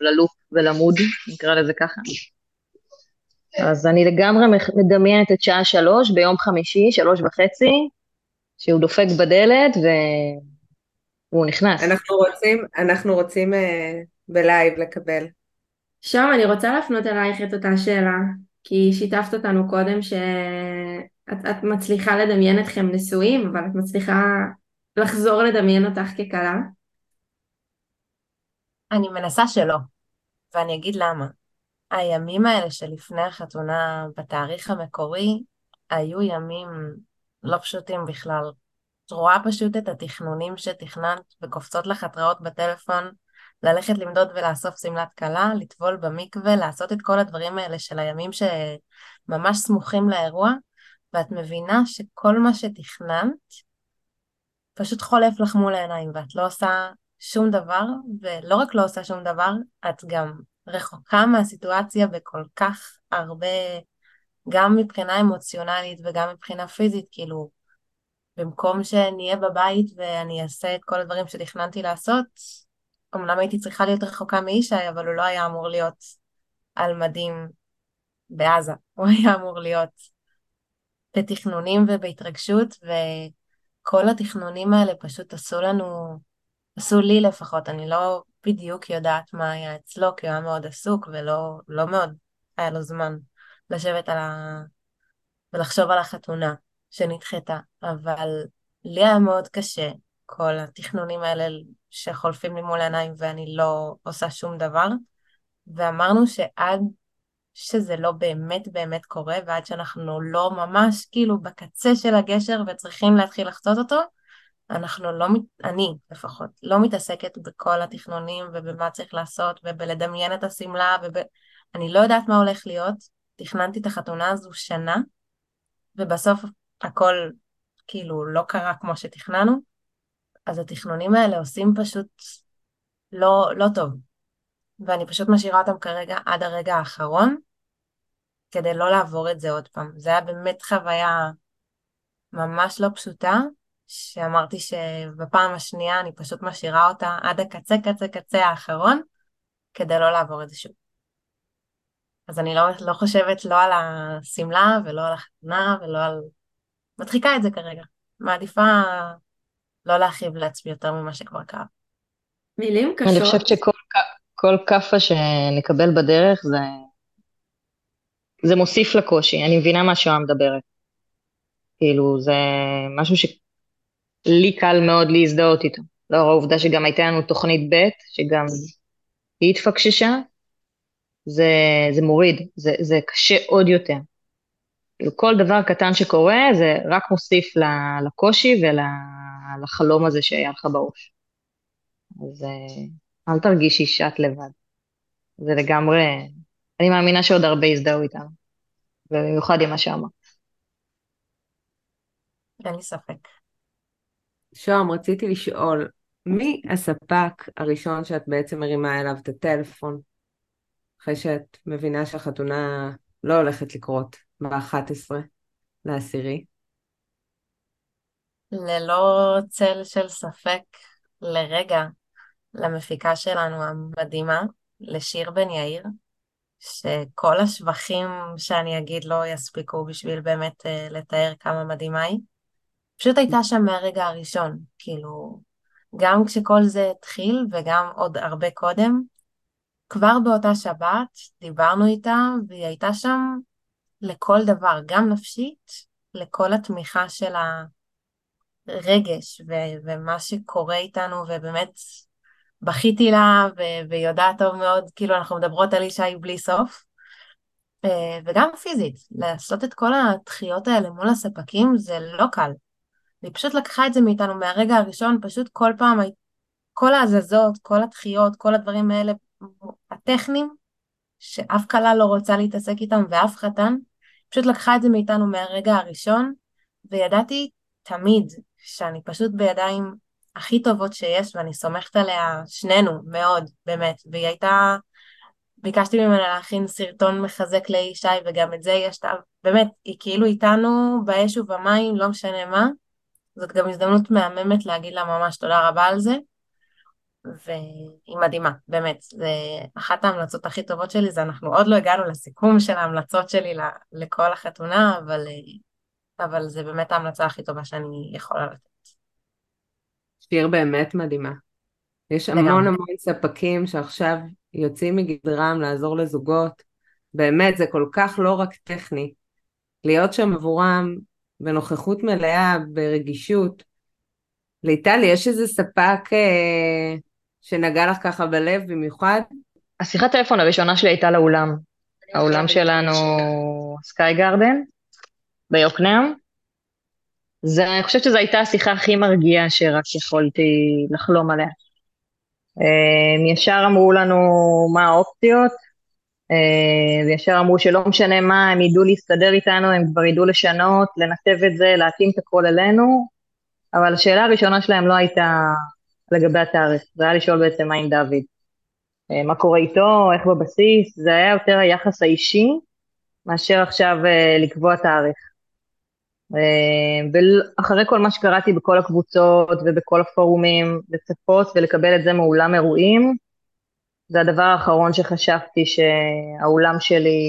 S4: ללופ ולמוד, נקרא לזה ככה. אז אני לגמרי מדמיינת את שעה שלוש ביום חמישי, שלוש וחצי, שהוא דופק בדלת והוא נכנס.
S2: אנחנו רוצים, אנחנו רוצים אה, בלייב לקבל.
S1: שום, אני רוצה להפנות אלייך את אותה שאלה, כי שיתפת אותנו קודם שאת את מצליחה לדמיין אתכם נשואים, אבל את מצליחה לחזור לדמיין אותך ככלה.
S3: אני מנסה שלא, ואני אגיד למה. הימים האלה שלפני החתונה בתאריך המקורי היו ימים לא פשוטים בכלל. את רואה פשוט את התכנונים שתכננת וקופצות לך התראות בטלפון, ללכת למדוד ולאסוף שמלת כלה, לטבול במקווה, לעשות את כל הדברים האלה של הימים שממש סמוכים לאירוע, ואת מבינה שכל מה שתכננת פשוט חולף לך מול העיניים, ואת לא עושה שום דבר, ולא רק לא עושה שום דבר, את גם רחוקה מהסיטואציה בכל כך הרבה, גם מבחינה אמוציונלית וגם מבחינה פיזית, כאילו, במקום שנהיה בבית ואני אעשה את כל הדברים שתכננתי לעשות, אמנם הייתי צריכה להיות רחוקה מישי, אבל הוא לא היה אמור להיות על מדים בעזה, (laughs) הוא היה אמור להיות בתכנונים ובהתרגשות, וכל התכנונים האלה פשוט עשו לנו, עשו לי לפחות, אני לא בדיוק יודעת מה היה אצלו, כי הוא היה מאוד עסוק ולא לא מאוד היה לו זמן לשבת על ה... ולחשוב על החתונה שנדחתה, אבל לי היה מאוד קשה כל התכנונים האלה שחולפים לי מול העיניים ואני לא עושה שום דבר, ואמרנו שעד שזה לא באמת באמת קורה, ועד שאנחנו לא ממש כאילו בקצה של הגשר וצריכים להתחיל לחצות אותו, אנחנו לא, אני לפחות, לא מתעסקת בכל התכנונים ובמה צריך לעשות ובלדמיין את השמלה וב... אני לא יודעת מה הולך להיות, תכננתי את החתונה הזו שנה, ובסוף הכל כאילו לא קרה כמו שתכננו, אז התכנונים האלה עושים פשוט לא, לא טוב. ואני פשוט משאירה אותם כרגע עד הרגע האחרון, כדי לא לעבור את זה עוד פעם. זה היה באמת חוויה ממש לא פשוטה, שאמרתי שבפעם השנייה אני פשוט משאירה אותה עד הקצה קצה קצה האחרון, כדי לא לעבור את זה שוב. אז אני לא, לא חושבת לא על השמלה ולא על החתונה ולא על... מדחיקה את זה כרגע. מעדיפה לא להכאיב לעצמי יותר ממה שכבר קרה.
S1: מילים קשות.
S4: אני חושבת שכל כאפה שנקבל בדרך זה, זה מוסיף לקושי, אני מבינה מה שואה מדברת. כאילו, זה משהו שלי קל מאוד להזדהות איתו. לאור העובדה שגם הייתה לנו תוכנית ב', שגם היא התפקששה, זה, זה מוריד, זה, זה קשה עוד יותר. כאילו, כל דבר קטן שקורה, זה רק מוסיף לקושי ול... לחלום הזה שהיה לך בראש. אז אה, אל תרגישי שאת לבד. זה לגמרי, אני מאמינה שעוד הרבה יזדהו איתנו, ובמיוחד עם מה שאמרת.
S3: אין לי ספק.
S2: שוהם, רציתי לשאול, מי הספק הראשון שאת בעצם מרימה אליו את הטלפון, אחרי שאת מבינה שהחתונה לא הולכת לקרות ב-11 לעשירי?
S3: ללא צל של ספק לרגע למפיקה שלנו המדהימה, לשיר בן יאיר, שכל השבחים שאני אגיד לא יספיקו בשביל באמת uh, לתאר כמה מדהימה היא. פשוט הייתה שם מהרגע הראשון, כאילו, גם כשכל זה התחיל וגם עוד הרבה קודם, כבר באותה שבת דיברנו איתה והיא הייתה שם לכל דבר, גם נפשית, לכל התמיכה של ה... רגש ו- ומה שקורה איתנו, ובאמת בכיתי לה, ו- והיא יודעת טוב מאוד, כאילו אנחנו מדברות על ישי בלי סוף. אה, וגם פיזית, לעשות את כל הדחיות האלה מול הספקים זה לא קל. היא פשוט לקחה את זה מאיתנו מהרגע הראשון, פשוט כל פעם, כל ההזזות, כל הדחיות, כל הדברים האלה, הטכניים, שאף כלה לא רוצה להתעסק איתם ואף חתן, פשוט לקחה את זה מאיתנו מהרגע הראשון, וידעתי תמיד שאני פשוט בידיים הכי טובות שיש, ואני סומכת עליה, שנינו, מאוד, באמת. והיא הייתה, ביקשתי ממנה להכין סרטון מחזק לישי, וגם את זה יש, באמת, היא כאילו איתנו באש ובמים, לא משנה מה. זאת גם הזדמנות מהממת להגיד לה ממש תודה רבה על זה. והיא מדהימה, באמת. זה אחת ההמלצות הכי טובות שלי, זה אנחנו עוד לא הגענו לסיכום של ההמלצות שלי לכל החתונה, אבל אבל זה באמת ההמלצה הכי טובה שאני יכולה לתת.
S2: שיר באמת מדהימה. יש המון לגמרי. המון ספקים שעכשיו יוצאים מגדרם לעזור לזוגות. באמת, זה כל כך לא רק טכני. להיות שם עבורם בנוכחות מלאה, ברגישות. ליטלי, יש איזה ספק אה, שנגע לך ככה בלב במיוחד?
S4: השיחת טלפון הראשונה שלי הייתה לאולם. האולם שלנו סקאי גרדן, ביוקנעם. זה, אני חושבת שזו הייתה השיחה הכי מרגיעה שרק יכולתי לחלום עליה. הם ישר אמרו לנו מה האופציות, אה, וישר אמרו שלא משנה מה, הם ידעו להסתדר איתנו, הם כבר ידעו לשנות, לנתב את זה, להתאים את הכל אלינו, אבל השאלה הראשונה שלהם לא הייתה לגבי התאריך, זה היה לשאול בעצם מה עם דוד. אה, מה קורה איתו, איך בבסיס, זה היה יותר היחס האישי מאשר עכשיו אה, לקבוע תאריך. ואחרי כל מה שקראתי בכל הקבוצות ובכל הפורומים, לצפות ולקבל את זה מאולם אירועים, זה הדבר האחרון שחשבתי שהאולם שלי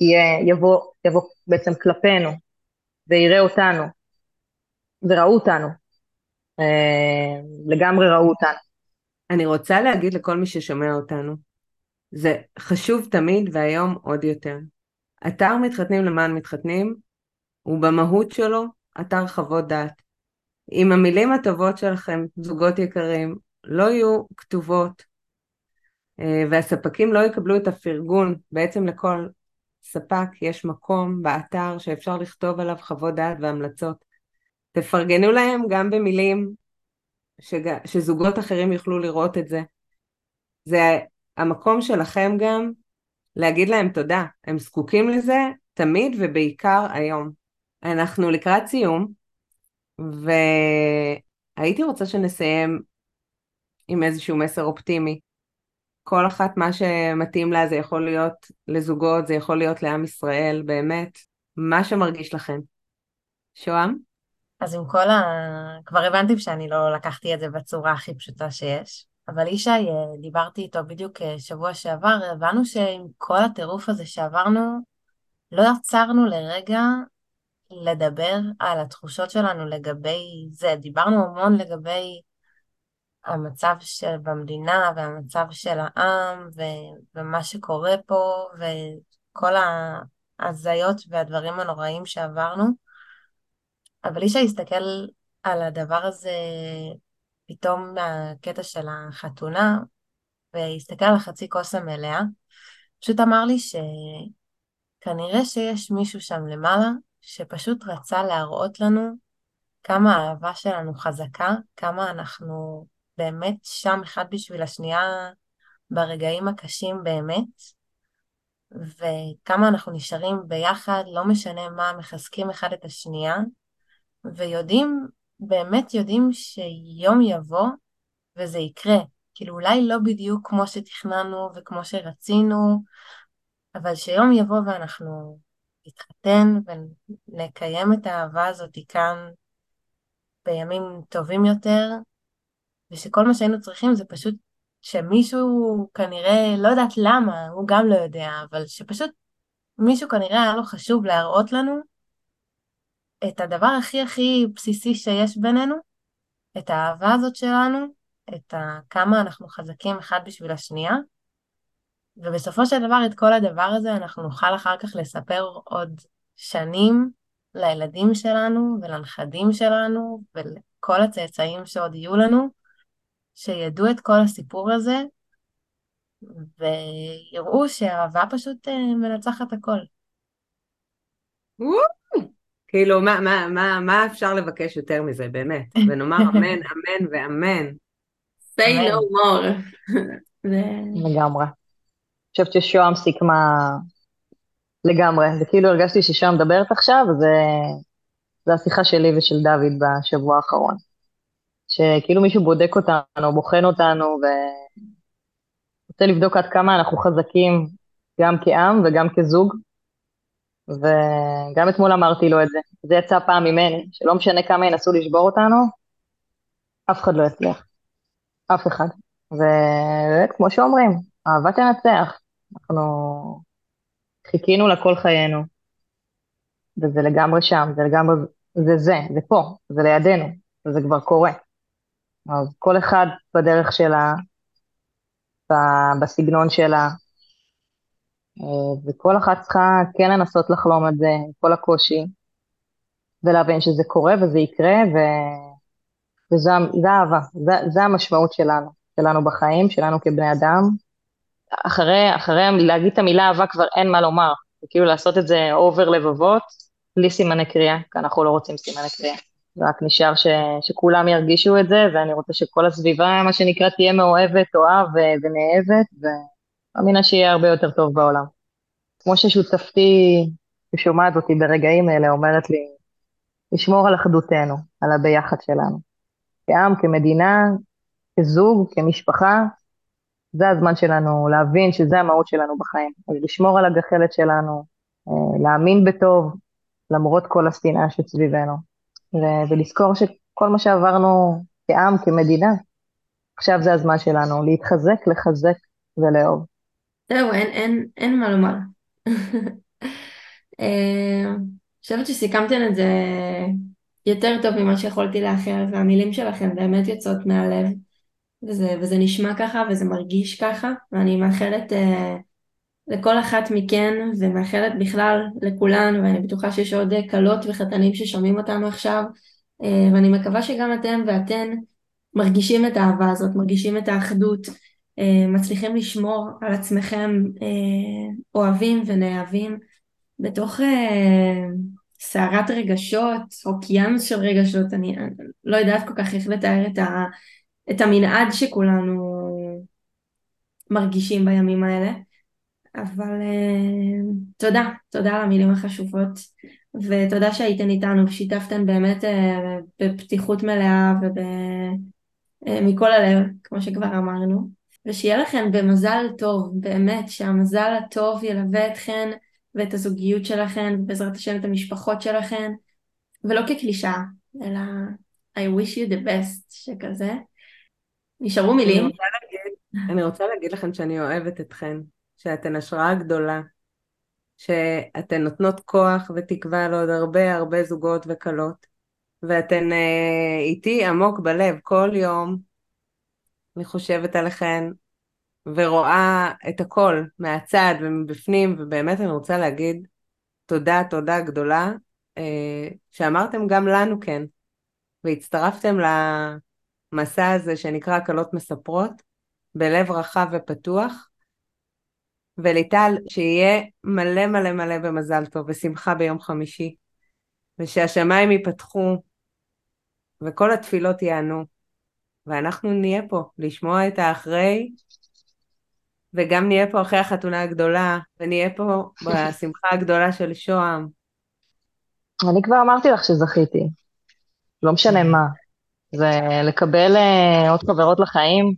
S4: יהיה, יבוא, יבוא בעצם כלפינו ויראה אותנו, וראו אותנו, אה, לגמרי ראו אותנו.
S2: אני רוצה להגיד לכל מי ששומע אותנו, זה חשוב תמיד והיום עוד יותר. אתר מתחתנים למען מתחתנים הוא במהות שלו אתר חוות דעת. אם המילים הטובות שלכם, זוגות יקרים, לא יהיו כתובות אה, והספקים לא יקבלו את הפרגון, בעצם לכל ספק יש מקום באתר שאפשר לכתוב עליו חוות דעת והמלצות. תפרגנו להם גם במילים שג... שזוגות אחרים יוכלו לראות את זה. זה המקום שלכם גם להגיד להם תודה, הם זקוקים לזה תמיד ובעיקר היום. אנחנו לקראת סיום, והייתי רוצה שנסיים עם איזשהו מסר אופטימי. כל אחת מה שמתאים לה זה יכול להיות לזוגות, זה יכול להיות לעם ישראל, באמת, מה שמרגיש לכם. שוהם?
S3: אז עם כל ה... כבר הבנתי שאני לא לקחתי את זה בצורה הכי פשוטה שיש, אבל ישי, אה, דיברתי איתו בדיוק אה, שבוע שעבר, הבנו שעם כל הטירוף הזה שעברנו, לא עצרנו לרגע לדבר על התחושות שלנו לגבי זה. דיברנו המון לגבי המצב של במדינה והמצב של העם ו- ומה שקורה פה וכל ההזיות והדברים הנוראים שעברנו. אבל אי אפשר להסתכל על הדבר הזה פתאום מהקטע של החתונה והסתכל על החצי כוס המלאה. פשוט אמר לי שכנראה שיש מישהו שם למעלה שפשוט רצה להראות לנו כמה האהבה שלנו חזקה, כמה אנחנו באמת שם אחד בשביל השנייה ברגעים הקשים באמת, וכמה אנחנו נשארים ביחד, לא משנה מה, מחזקים אחד את השנייה, ויודעים, באמת יודעים שיום יבוא וזה יקרה. כאילו אולי לא בדיוק כמו שתכננו וכמו שרצינו, אבל שיום יבוא ואנחנו נתחתן ונקיים את האהבה הזאת כאן בימים טובים יותר, ושכל מה שהיינו צריכים זה פשוט שמישהו כנראה, לא יודעת למה, הוא גם לא יודע, אבל שפשוט מישהו כנראה היה לו חשוב להראות לנו את הדבר הכי הכי בסיסי שיש בינינו, את האהבה הזאת שלנו, את כמה אנחנו חזקים אחד בשביל השנייה, ובסופו של דבר את כל הדבר הזה אנחנו נוכל אחר כך לספר עוד שנים לילדים שלנו ולנכדים שלנו ולכל הצאצאים שעוד יהיו לנו, שידעו את כל הסיפור הזה ויראו שהאהבה פשוט אה, מנצחת הכל.
S2: כאילו, מה, מה, מה, מה אפשר לבקש יותר מזה, באמת? (laughs) ונאמר אמן, אמן ואמן.
S1: say no more. (laughs)
S4: לגמרי. אני חושבת ששוהם סיכמה לגמרי, זה כאילו הרגשתי ששוהם מדברת עכשיו, זה, זה השיחה שלי ושל דוד בשבוע האחרון. שכאילו מישהו בודק אותנו, בוחן אותנו, ורוצה לבדוק עד כמה אנחנו חזקים, גם כעם וגם כזוג. וגם אתמול אמרתי לו את זה, זה יצא פעם ממני, שלא משנה כמה ינסו לשבור אותנו, אף אחד לא יצליח. אף אחד. ובאמת, כמו שאומרים, אהבה תנצח. אנחנו חיכינו לה כל חיינו, וזה לגמרי שם, זה לגמרי, זה זה, זה פה, זה לידינו, וזה כבר קורה. אז כל אחד בדרך שלה, בסגנון שלה, וכל אחת צריכה כן לנסות לחלום את זה, עם כל הקושי, ולהבין שזה קורה וזה יקרה, ו... וזה אהבה, זה, זה המשמעות שלנו, שלנו בחיים, שלנו כבני אדם. אחרי, אחרי להגיד את המילה אהבה כבר אין מה לומר, כאילו לעשות את זה אובר לבבות, בלי סימני קריאה, כי אנחנו לא רוצים סימני קריאה. רק נשאר ש, שכולם ירגישו את זה, ואני רוצה שכל הסביבה, מה שנקרא, תהיה מאוהבת, אוהב ונאהבת, מאמינה שיהיה הרבה יותר טוב בעולם. כמו ששותפתי, ששומעת אותי ברגעים אלה, אומרת לי, לשמור על אחדותנו, על הביחד שלנו. כעם, כמדינה, כזוג, כמשפחה, זה הזמן שלנו להבין שזה המהות שלנו בחיים. אז לשמור על הגחלת שלנו, אה, להאמין בטוב, למרות כל השנאה שסביבנו, ולזכור שכל מה שעברנו כעם, כמדינה, עכשיו זה הזמן שלנו להתחזק, לחזק ולאהוב.
S1: זהו, אין, אין, אין מה לומר. (laughs) אה, חושבת שסיכמתם את זה יותר טוב ממה שיכולתי לאחר, והמילים שלכם באמת יוצאות מהלב, וזה, וזה נשמע ככה וזה מרגיש ככה, ואני מאחלת uh, לכל אחת מכן, ומאחלת בכלל לכולן, ואני בטוחה שיש עוד כלות וחתנים ששומעים אותנו עכשיו, uh, ואני מקווה שגם אתם ואתן מרגישים את האהבה הזאת, מרגישים את האחדות, מצליחים לשמור על עצמכם uh, אוהבים ונאהבים בתוך... Uh, סערת רגשות, אוקיינוס של רגשות, אני, לא יודעת כל כך איך לתאר את, ה, את המנעד שכולנו מרגישים בימים האלה, אבל תודה, תודה על המילים החשובות, ותודה שהייתן איתנו ושיתפתן באמת בפתיחות מלאה ומכל uh, הלב, כמו שכבר אמרנו, ושיהיה לכם במזל טוב, באמת, שהמזל הטוב ילווה אתכן ואת הזוגיות שלכן, ובעזרת השם את המשפחות שלכן, ולא כקלישאה, אלא I wish you the best, שכזה. נשארו מילים.
S2: אני רוצה להגיד, אני רוצה להגיד לכם שאני אוהבת אתכן, שאתן השראה גדולה, שאתן נותנות כוח ותקווה לעוד הרבה הרבה זוגות וכלות, ואתן אה, איתי עמוק בלב כל יום. אני חושבת עליכן, ורואה את הכל מהצד ומבפנים, ובאמת אני רוצה להגיד תודה, תודה גדולה, אה, שאמרתם גם לנו כן, והצטרפתם למסע הזה שנקרא הקלות מספרות, בלב רחב ופתוח, וליטל, שיהיה מלא מלא מלא במזל טוב ושמחה ביום חמישי, ושהשמיים ייפתחו, וכל התפילות יענו, ואנחנו נהיה פה לשמוע את האחרי וגם נהיה פה אחרי החתונה הגדולה, ונהיה פה בשמחה הגדולה של שוהם.
S4: אני כבר אמרתי לך שזכיתי, לא משנה מה. זה לקבל uh, עוד חברות לחיים,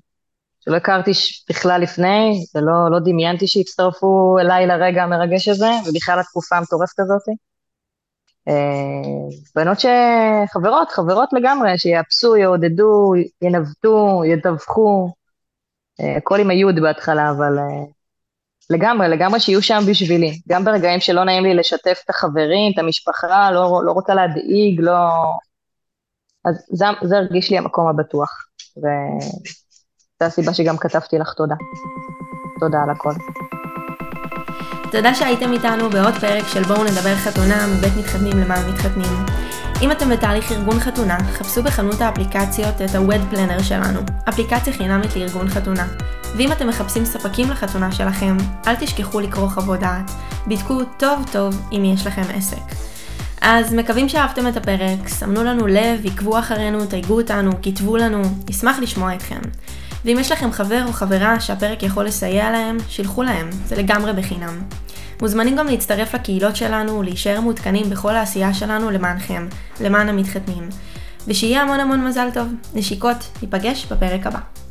S4: שלא הכרתי בכלל לפני, ולא לא דמיינתי שיצטרפו אליי לרגע המרגש הזה, ובכלל התקופה המטורפת הזאת. Uh, בנות שחברות, חברות לגמרי, שיאפסו, יעודדו, ינווטו, ידווחו, הכל עם היוד בהתחלה, אבל אה, לגמרי, לגמרי שיהיו שם בשבילי. גם ברגעים שלא נעים לי לשתף את החברים, את המשפחה, לא, לא רוצה להדאיג, לא... אז זה, זה הרגיש לי המקום הבטוח. וזו הסיבה שגם כתבתי לך תודה. תודה על הכל.
S1: תודה שהייתם איתנו בעוד פרק של בואו נדבר חתונה מבית מתחתנים למען מתחתנים. אם אתם בתהליך ארגון חתונה, חפשו בחנות האפליקציות את ה-Wed Planner שלנו, אפליקציה חינמית לארגון חתונה. ואם אתם מחפשים ספקים לחתונה שלכם, אל תשכחו לקרוא חוות דעת. בדקו טוב טוב אם יש לכם עסק. אז מקווים שאהבתם את הפרק, סמנו לנו לב, עקבו אחרינו, תייגו אותנו, כתבו לנו, נשמח לשמוע אתכם. ואם יש לכם חבר או חברה שהפרק יכול לסייע להם, שילחו להם, זה לגמרי בחינם. מוזמנים גם להצטרף לקהילות שלנו ולהישאר מעודכנים בכל העשייה שלנו למענכם, למען המתחתנים. ושיהיה המון המון מזל טוב. נשיקות, ניפגש בפרק הבא.